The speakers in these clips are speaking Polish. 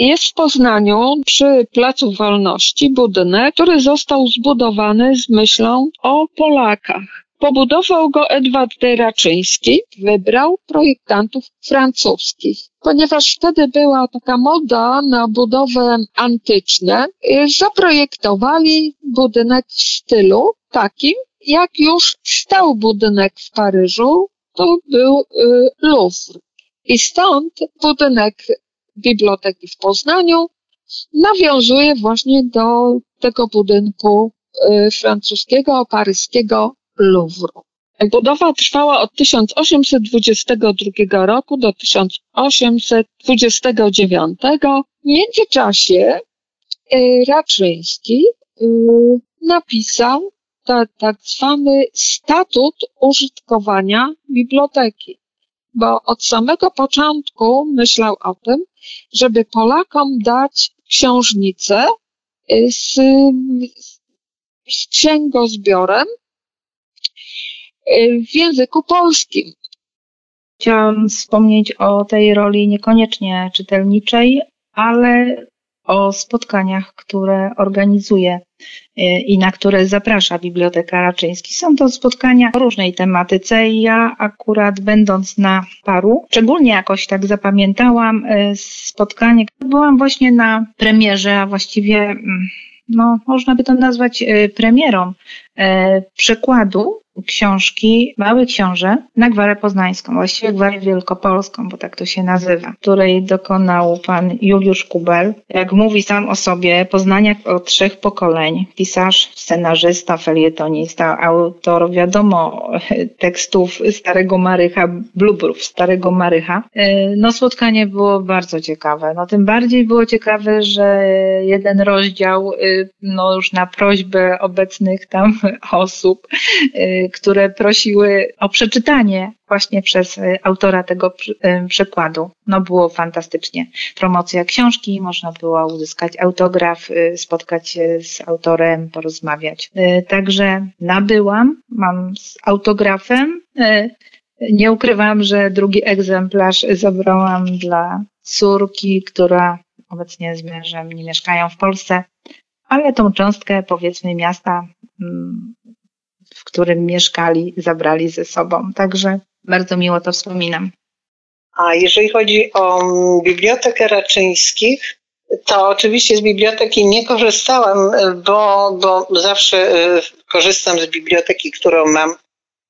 Jest w Poznaniu przy Placu Wolności budynek, który został zbudowany z myślą o Polakach. Pobudował go Edward Raczyński, wybrał projektantów francuskich. Ponieważ wtedy była taka moda na budowę antyczne, y, zaprojektowali budynek w stylu takim, jak już stał budynek w Paryżu, to był y, Louvre. I stąd budynek biblioteki w Poznaniu nawiązuje właśnie do tego budynku y, francuskiego, paryskiego Louvru. Budowa trwała od 1822 roku do 1829. W międzyczasie y, Raczyński napisał tak zwany statut użytkowania biblioteki, bo od samego początku myślał o tym, żeby Polakom dać książnicę y, z, z księgozbiorem y, w języku polskim. Chciałam wspomnieć o tej roli niekoniecznie czytelniczej, ale o spotkaniach, które organizuje y, i na które zaprasza Biblioteka Raczyński. Są to spotkania o różnej tematyce i ja akurat będąc na paru, szczególnie jakoś tak zapamiętałam y, spotkanie, byłam właśnie na premierze, a właściwie mm, no, można by to nazwać y, premierą przekładu książki Mały Książę na Gwarę Poznańską, właściwie Gwarę Wielkopolską, bo tak to się nazywa, której dokonał pan Juliusz Kubel. Jak mówi sam o sobie, poznaniak od trzech pokoleń, pisarz, scenarzysta, felietonista, autor, wiadomo, tekstów Starego Marycha, blubrów Starego Marycha. E, no spotkanie było bardzo ciekawe. No tym bardziej było ciekawe, że jeden rozdział, e, no już na prośbę obecnych tam osób, e, które prosiły o przeczytanie właśnie przez e, autora tego e, przekładu. No było fantastycznie. Promocja książki, można było uzyskać autograf, spotkać się z autorem, porozmawiać. Także nabyłam, mam z autografem. Nie ukrywam, że drugi egzemplarz zabrałam dla córki, która obecnie z mężem nie mieszkają w Polsce, ale tą cząstkę powiedzmy miasta mm, w którym mieszkali, zabrali ze sobą. Także bardzo miło to wspominam. A jeżeli chodzi o mm, Bibliotekę Raczyńskich, to oczywiście z biblioteki nie korzystałam, bo, bo zawsze e, korzystam z biblioteki, którą mam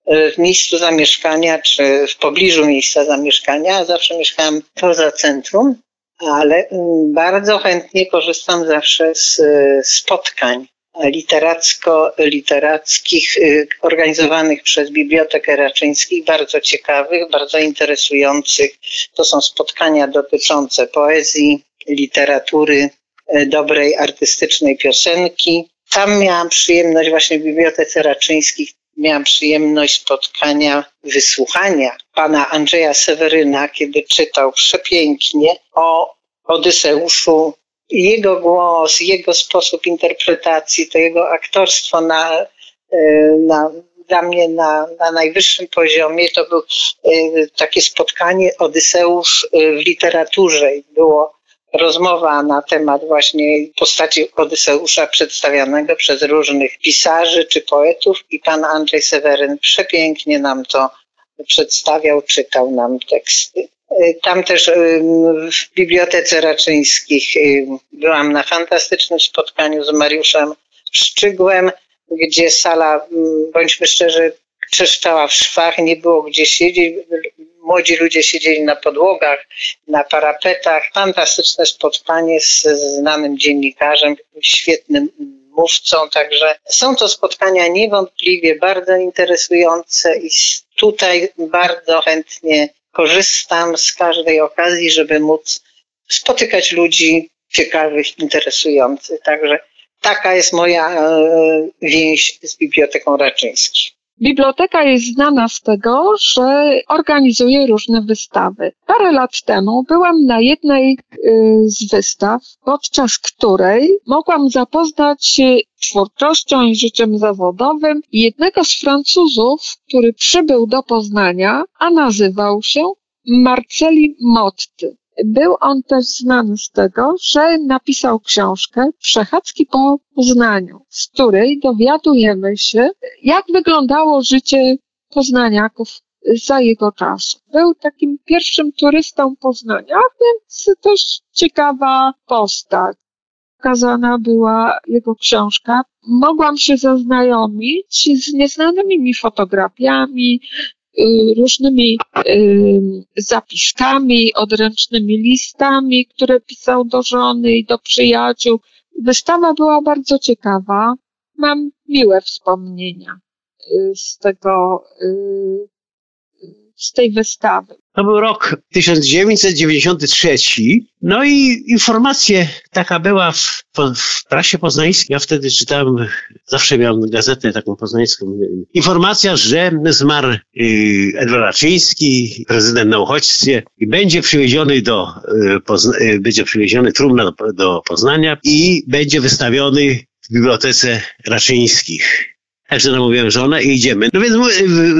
e, w miejscu zamieszkania czy w pobliżu miejsca zamieszkania. Zawsze mieszkałam poza centrum, ale mm, bardzo chętnie korzystam zawsze z e, spotkań literacko-literackich y, organizowanych przez Bibliotekę Raczyńskich, bardzo ciekawych, bardzo interesujących. To są spotkania dotyczące poezji, literatury, y, dobrej artystycznej piosenki. Tam miałam przyjemność właśnie w Bibliotece Raczyńskich miałam przyjemność spotkania, wysłuchania pana Andrzeja Seweryna, kiedy czytał przepięknie o Odyseuszu jego głos, jego sposób interpretacji, to jego aktorstwo na, e, na, dla mnie na, na najwyższym poziomie to było e, takie spotkanie Odyseusz e, w literaturze. Było rozmowa na temat właśnie postaci Odyseusza przedstawianego przez różnych pisarzy czy poetów i pan Andrzej Seweryn przepięknie nam to przedstawiał, czytał nam teksty. Tam też w Bibliotece Raczyńskich byłam na fantastycznym spotkaniu z Mariuszem Szczygłem, gdzie sala, bądźmy szczerzy, trzeszczała w szwach, nie było gdzie siedzieć. Młodzi ludzie siedzieli na podłogach, na parapetach. Fantastyczne spotkanie z znanym dziennikarzem, świetnym mówcą, także są to spotkania niewątpliwie bardzo interesujące i tutaj bardzo chętnie korzystam z każdej okazji, żeby móc spotykać ludzi ciekawych, interesujących. Także taka jest moja e, więź z Biblioteką Raczyńską. Biblioteka jest znana z tego, że organizuje różne wystawy. Parę lat temu byłam na jednej y, z wystaw, podczas której mogłam zapoznać się twórczością i życiem zawodowym jednego z Francuzów, który przybył do Poznania, a nazywał się Marceli Motty. Był on też znany z tego, że napisał książkę Przechadzki po Poznaniu, z której dowiadujemy się, jak wyglądało życie poznaniaków za jego czasu. Był takim pierwszym turystą Poznania, więc też ciekawa postać. Pokazana była jego książka. Mogłam się zaznajomić z nieznanymi mi fotografiami, różnymi y, zapiskami, odręcznymi listami, które pisał do żony i do przyjaciół. Wystawa była bardzo ciekawa. Mam miłe wspomnienia y, z tego z tej wystawy. To był rok 1993. No i informacja taka była w, w prasie poznańskiej. Ja wtedy czytałem, zawsze miałem gazetę taką poznańską. Informacja, że zmarł y, Edward Raczyński, prezydent na uchodźstwie i będzie przywieziony do, y, Pozna, y, będzie przywieziony trumna do, do Poznania i będzie wystawiony w bibliotece Raczyńskich. Także namówiłem żonę i idziemy. No więc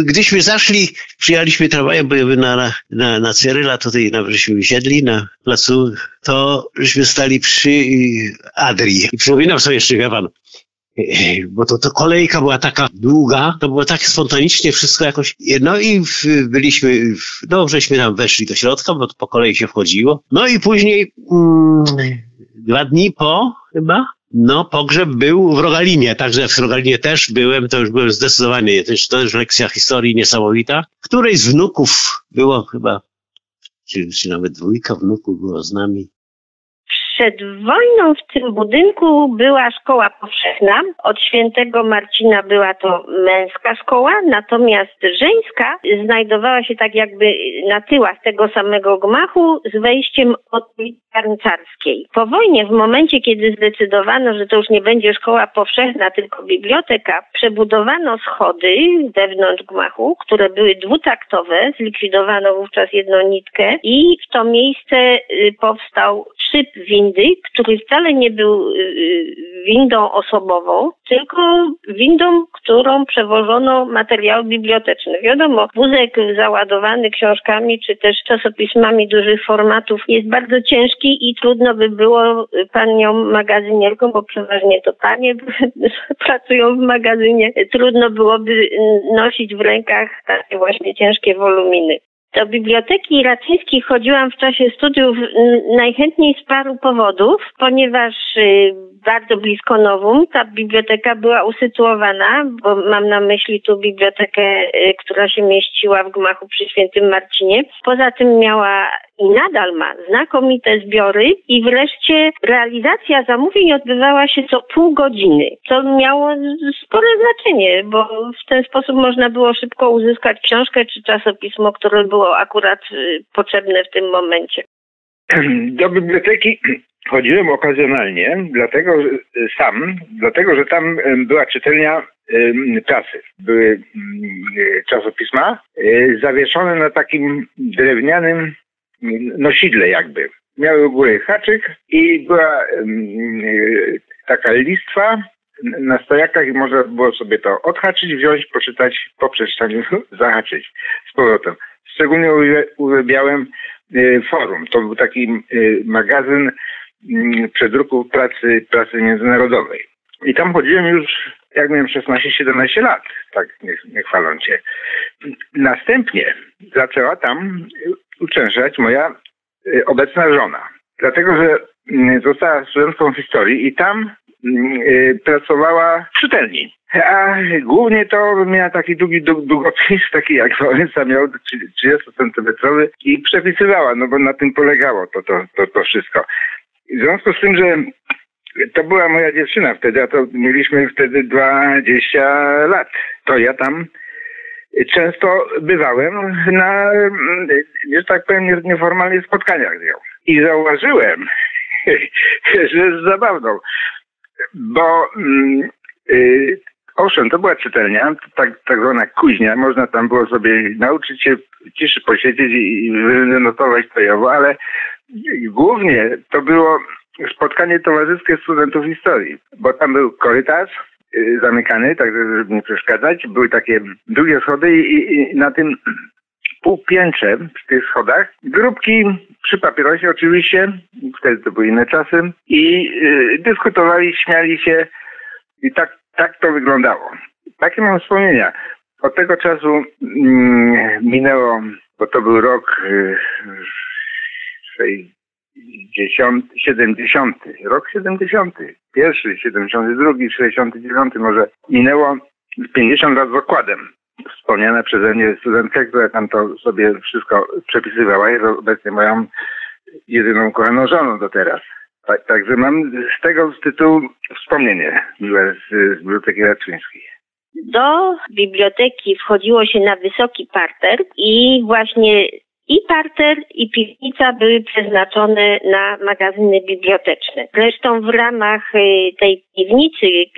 gdyśmy zaszli, przyjechaliśmy tramwajem na, na, na Cyryla, tutaj na, żeśmy wysiedli na placu, to żeśmy stali przy Adrii. I przypominam sobie jeszcze, wie pan, bo to, to kolejka była taka długa, to było tak spontanicznie wszystko jakoś, no i byliśmy, no żeśmy tam weszli do środka, bo to po kolei się wchodziło. No i później, mm, dwa dni po chyba, no, pogrzeb był w Rogalinie, także w Rogalinie też byłem, to już byłem zdecydowanie, to to już lekcja historii niesamowita. Której z wnuków było chyba, czy, czy nawet dwójka wnuków było z nami, przed wojną w tym budynku była szkoła powszechna. Od świętego Marcina była to męska szkoła, natomiast żeńska znajdowała się tak jakby na tyłach tego samego gmachu z wejściem od garncarskiej. Po wojnie, w momencie kiedy zdecydowano, że to już nie będzie szkoła powszechna, tylko biblioteka, przebudowano schody wewnątrz gmachu, które były dwutaktowe, zlikwidowano wówczas jedną nitkę i w to miejsce y, powstał szyb windy, który wcale nie był y, y, windą osobową, tylko windą, którą przewożono materiały biblioteczne. Wiadomo, wózek załadowany książkami czy też czasopismami dużych formatów jest bardzo ciężki i trudno by było panią magazynierką, bo przeważnie to panie pracują w magazynie, trudno byłoby nosić w rękach takie właśnie ciężkie woluminy. Do biblioteki Raczyńskiej chodziłam w czasie studiów najchętniej z paru powodów, ponieważ y, bardzo blisko Nowum ta biblioteka była usytuowana, bo mam na myśli tu bibliotekę, y, która się mieściła w gmachu przy Świętym Marcinie. Poza tym miała i nadal ma znakomite zbiory i wreszcie realizacja zamówień odbywała się co pół godziny. To miało spore znaczenie, bo w ten sposób można było szybko uzyskać książkę czy czasopismo, które było akurat y, potrzebne w tym momencie. Do biblioteki chodziłem okazjonalnie, dlatego sam, dlatego że tam była czytelnia prasy. Były czasopisma y, zawieszone na takim drewnianym nosidle jakby. Miały u góry haczyk i była y, taka listwa na stojakach i można było sobie to odhaczyć, wziąć, poczytać, po przeczytaniu zahaczyć z powrotem. Szczególnie uwielbiałem y, forum. To był taki y, magazyn przedruku pracy, pracy międzynarodowej. I tam chodziłem już, jak miałem 16-17 lat, tak nie, nie. Następnie zaczęła tam uczęszczać moja y, obecna żona. Dlatego, że mm, została studentką historii i tam mm, y, pracowała w czytelni. A głównie to miała taki długi długopis, taki jak Wałęsa miał, 30 centymetrowy i przepisywała, no bo na tym polegało to, to, to, to wszystko. W związku z tym, że to była moja dziewczyna wtedy, a to mieliśmy wtedy 20 lat, to ja tam często bywałem na, że tak powiem, nieformalnych spotkaniach z nią. I zauważyłem, że jest zabawną, bo yy, owszem, to była czytelnia, tak, tak zwana kuźnia, można tam było sobie nauczyć się ciszy posiedzieć i, i wynotować stojowo, ale głównie to było spotkanie towarzyskie studentów historii, bo tam był korytarz, zamykany, tak żeby nie przeszkadzać. Były takie długie schody i, i na tym półpiętrze przy tych schodach. Grupki przy papierosie oczywiście, wtedy to były inne czasy i y, dyskutowali, śmiali się i tak, tak to wyglądało. Takie mam wspomnienia. Od tego czasu mm, minęło, bo to był rok y, 60, 70, rok 70, pierwszy, 72, 69 może minęło 50 lat z okładem. Wspomniana przeze mnie studentka, która tam to sobie wszystko przepisywała, jest obecnie moją jedyną kochaną żoną do teraz. Tak, także mam z tego tytułu wspomnienie miłe z, z Biblioteki Raczyńskiej. Do biblioteki wchodziło się na wysoki parter i właśnie i parter, i piwnica były przeznaczone na magazyny biblioteczne. Zresztą w ramach y, tej piwnicy, y,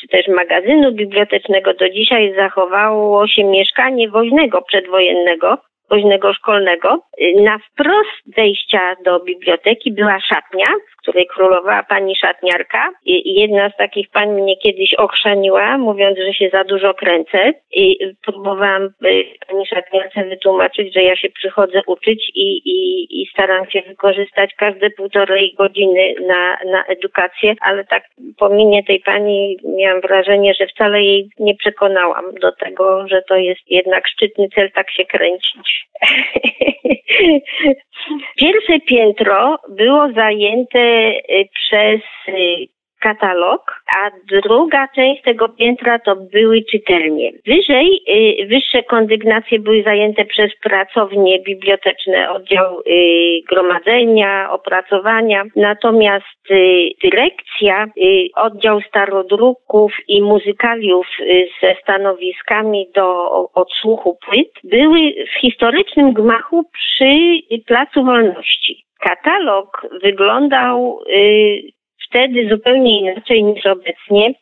czy też magazynu bibliotecznego do dzisiaj zachowało się mieszkanie woźnego przedwojennego, woźnego szkolnego. Y, na wprost wejścia do biblioteki była szatnia, której królowała pani szatniarka. I jedna z takich pań mnie kiedyś ochrzaniła, mówiąc, że się za dużo kręcę. I próbowałam pani szatniarce wytłumaczyć, że ja się przychodzę uczyć i, i, i staram się wykorzystać każde półtorej godziny na, na edukację, ale tak po minie tej pani miałam wrażenie, że wcale jej nie przekonałam do tego, że to jest jednak szczytny cel tak się kręcić. Pierwsze piętro było zajęte przez y, katalog, a druga część tego piętra to były czytelnie. Wyżej, y, wyższe kondygnacje były zajęte przez pracownie biblioteczne, oddział y, gromadzenia, opracowania, natomiast y, dyrekcja, oddział starodruków i muzykaliów ze stanowiskami do odsłuchu płyt były w historycznym gmachu przy Placu Wolności. Katalog wyglądał wtedy zupełnie inaczej niż obecnie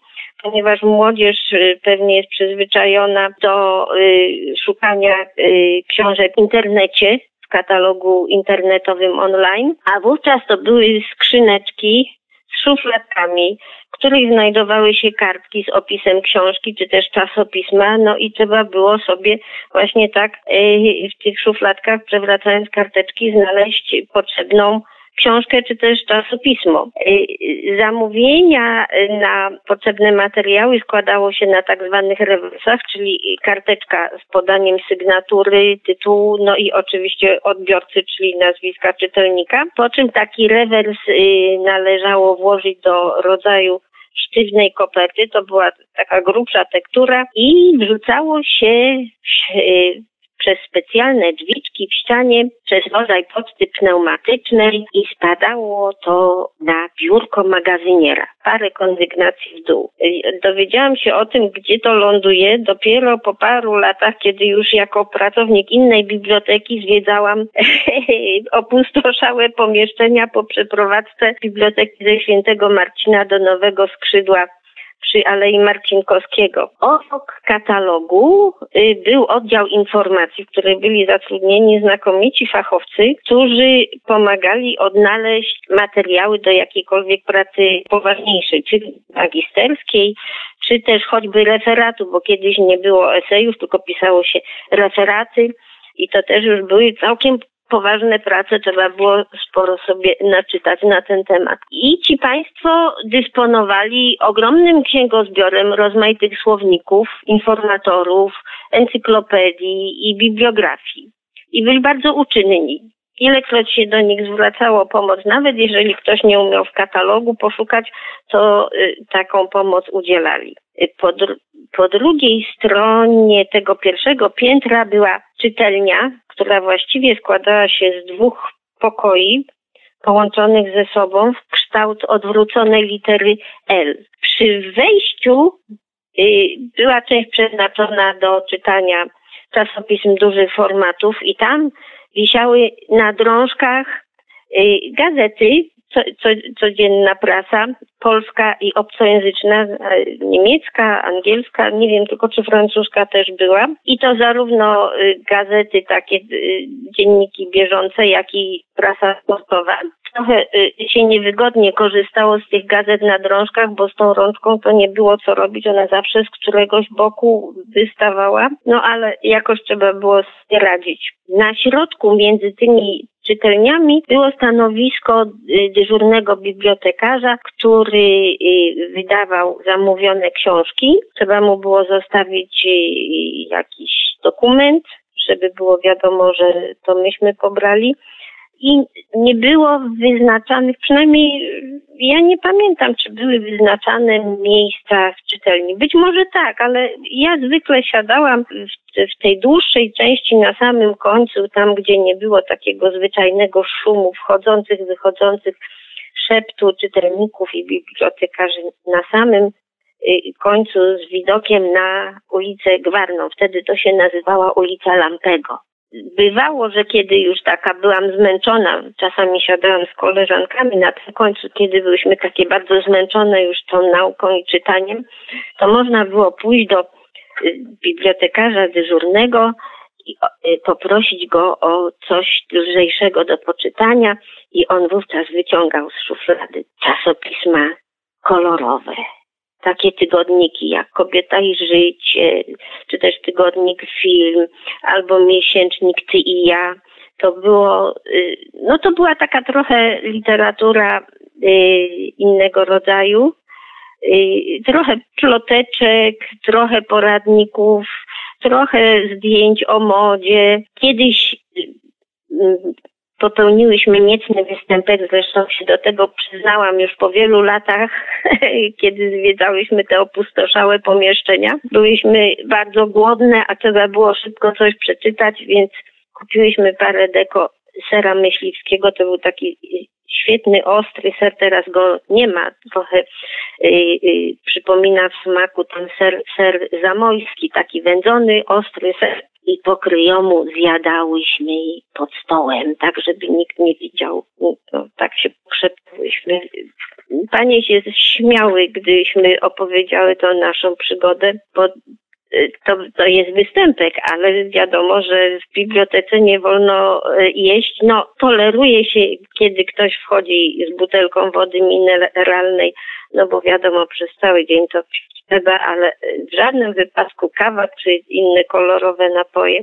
ponieważ młodzież y, pewnie jest przyzwyczajona do y, szukania y, książek w internecie, w katalogu internetowym online, a wówczas to były skrzyneczki z szufladkami, w których znajdowały się kartki z opisem książki, czy też czasopisma, no i trzeba było sobie właśnie tak w tych szufladkach, przewracając karteczki, znaleźć potrzebną książkę czy też czasopismo. Y, zamówienia na potrzebne materiały składało się na tak zwanych rewersach, czyli karteczka z podaniem sygnatury, tytułu, no i oczywiście odbiorcy, czyli nazwiska czytelnika, po czym taki rewers y, należało włożyć do rodzaju sztywnej koperty, to była taka grubsza tektura i wrzucało się przez specjalne drzwiczki w ścianie, przez rodzaj poczty pneumatycznej i spadało to na biurko magazyniera. Parę kondygnacji w dół. Dowiedziałam się o tym, gdzie to ląduje dopiero po paru latach, kiedy już jako pracownik innej biblioteki zwiedzałam opustoszałe pomieszczenia po przeprowadzce biblioteki ze Świętego Marcina do Nowego Skrzydła przy Alei Marcinkowskiego. Obok katalogu y, był oddział informacji, w której byli zatrudnieni znakomici fachowcy, którzy pomagali odnaleźć materiały do jakiejkolwiek pracy poważniejszej, czy magisterskiej, czy też choćby referatu, bo kiedyś nie było esejów, tylko pisało się referaty i to też już były całkiem poważne prace, trzeba było sporo sobie naczytać na ten temat. I ci państwo dysponowali ogromnym księgozbiorem rozmaitych słowników, informatorów, encyklopedii i bibliografii. I byli bardzo uczynni. Ilekroć się do nich zwracało pomoc, nawet jeżeli ktoś nie umiał w katalogu poszukać, to y, taką pomoc udzielali. Po, dr po drugiej stronie tego pierwszego piętra była czytelnia, która właściwie składała się z dwóch pokoi połączonych ze sobą w kształt odwróconej litery L. Przy wejściu y, była część przeznaczona do czytania czasopism dużych formatów i tam wisiały na drążkach y, gazety co, co, codzienna prasa, polska i obcojęzyczna, e, niemiecka, angielska, nie wiem tylko czy francuska też była. I to zarówno y, gazety, takie y, dzienniki bieżące, jak i prasa sportowa. Trochę y, się niewygodnie korzystało z tych gazet na drążkach, bo z tą rączką to nie było co robić, ona zawsze z któregoś boku wystawała, no ale jakoś trzeba było sobie radzić. Na środku między tymi czytelniami było stanowisko y, dyżurnego bibliotekarza, który y, wydawał zamówione książki. Trzeba mu było zostawić jakiś dokument, żeby było wiadomo, że to myśmy pobrali i nie było wyznaczanych, przynajmniej ja nie pamiętam, czy były wyznaczane miejsca w czytelni. Być może tak, ale ja zwykle siadałam w, w tej dłuższej części na samym końcu, tam gdzie nie było takiego zwyczajnego szumu wchodzących, wychodzących szeptu czytelników i bibliotekarzy na samym y, końcu z widokiem na ulicę Gwarną. Wtedy to się nazywała ulica Lampego bywało, że kiedy już taka byłam zmęczona, czasami siadałam z koleżankami na tym końcu, kiedy byłyśmy takie bardzo zmęczone już tą nauką i czytaniem, to można było pójść do y, bibliotekarza dyżurnego i y, poprosić go o coś lżejszego do poczytania i on wówczas wyciągał z szuflady czasopisma kolorowe takie tygodniki jak Kobieta i Życie, czy też tygodnik Film, albo miesięcznik Ty i ja. To było, y, no to była taka trochę literatura y, innego rodzaju. Y, trochę ploteczek, trochę poradników, trochę zdjęć o modzie. Kiedyś popełniłyśmy niecny występek, zresztą się do tego przyznałam już po wielu latach, kiedy zwiedzałyśmy te opustoszałe pomieszczenia. Byłyśmy bardzo głodne, a trzeba było szybko coś przeczytać, więc kupiłyśmy parę deko sera myśliwskiego. To był taki świetny, ostry ser, teraz go nie ma. Trochę yy, yy, przypomina w smaku ten ser, ser zamojski, taki wędzony, ostry ser i pokryjomu zjadałyśmy pod stołem, tak żeby nikt nie widział. No, tak się pokrzepłyśmy. Panie się śmiały, gdyśmy opowiedziały tą naszą przygodę, bo to, to jest występek, ale wiadomo, że w bibliotece nie wolno y, jeść. No, toleruje się, kiedy ktoś wchodzi z butelką wody mineralnej, no bo wiadomo, przez cały dzień to trzeba, ale w żadnym wypadku kawa czy inne kolorowe napoje.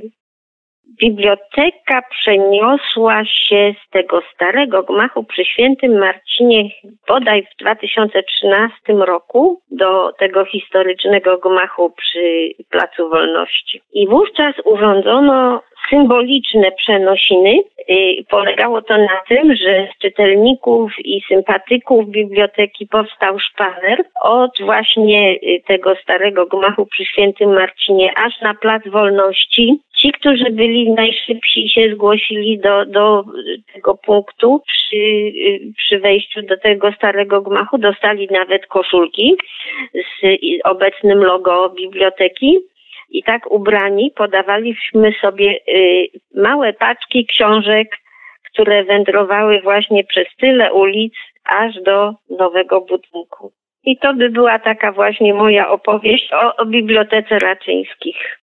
Biblioteka przeniosła się z tego starego gmachu przy świętym Marcinie bodaj w 2013 roku do tego historycznego gmachu przy Placu Wolności. I wówczas urządzono symboliczne przenosiny. Y, polegało to na tym, że z czytelników i sympatyków biblioteki powstał szpaner od właśnie y, tego starego gmachu przy świętym Marcinie aż na Plac Wolności. Ci, którzy byli najszybsi się zgłosili do, do tego punktu przy, przy wejściu do tego starego gmachu, dostali nawet koszulki z obecnym logo biblioteki i tak ubrani podawaliśmy sobie y, małe paczki książek, które wędrowały właśnie przez tyle ulic aż do nowego budynku. I to by była taka właśnie moja opowieść o, o bibliotece Raczyńskich.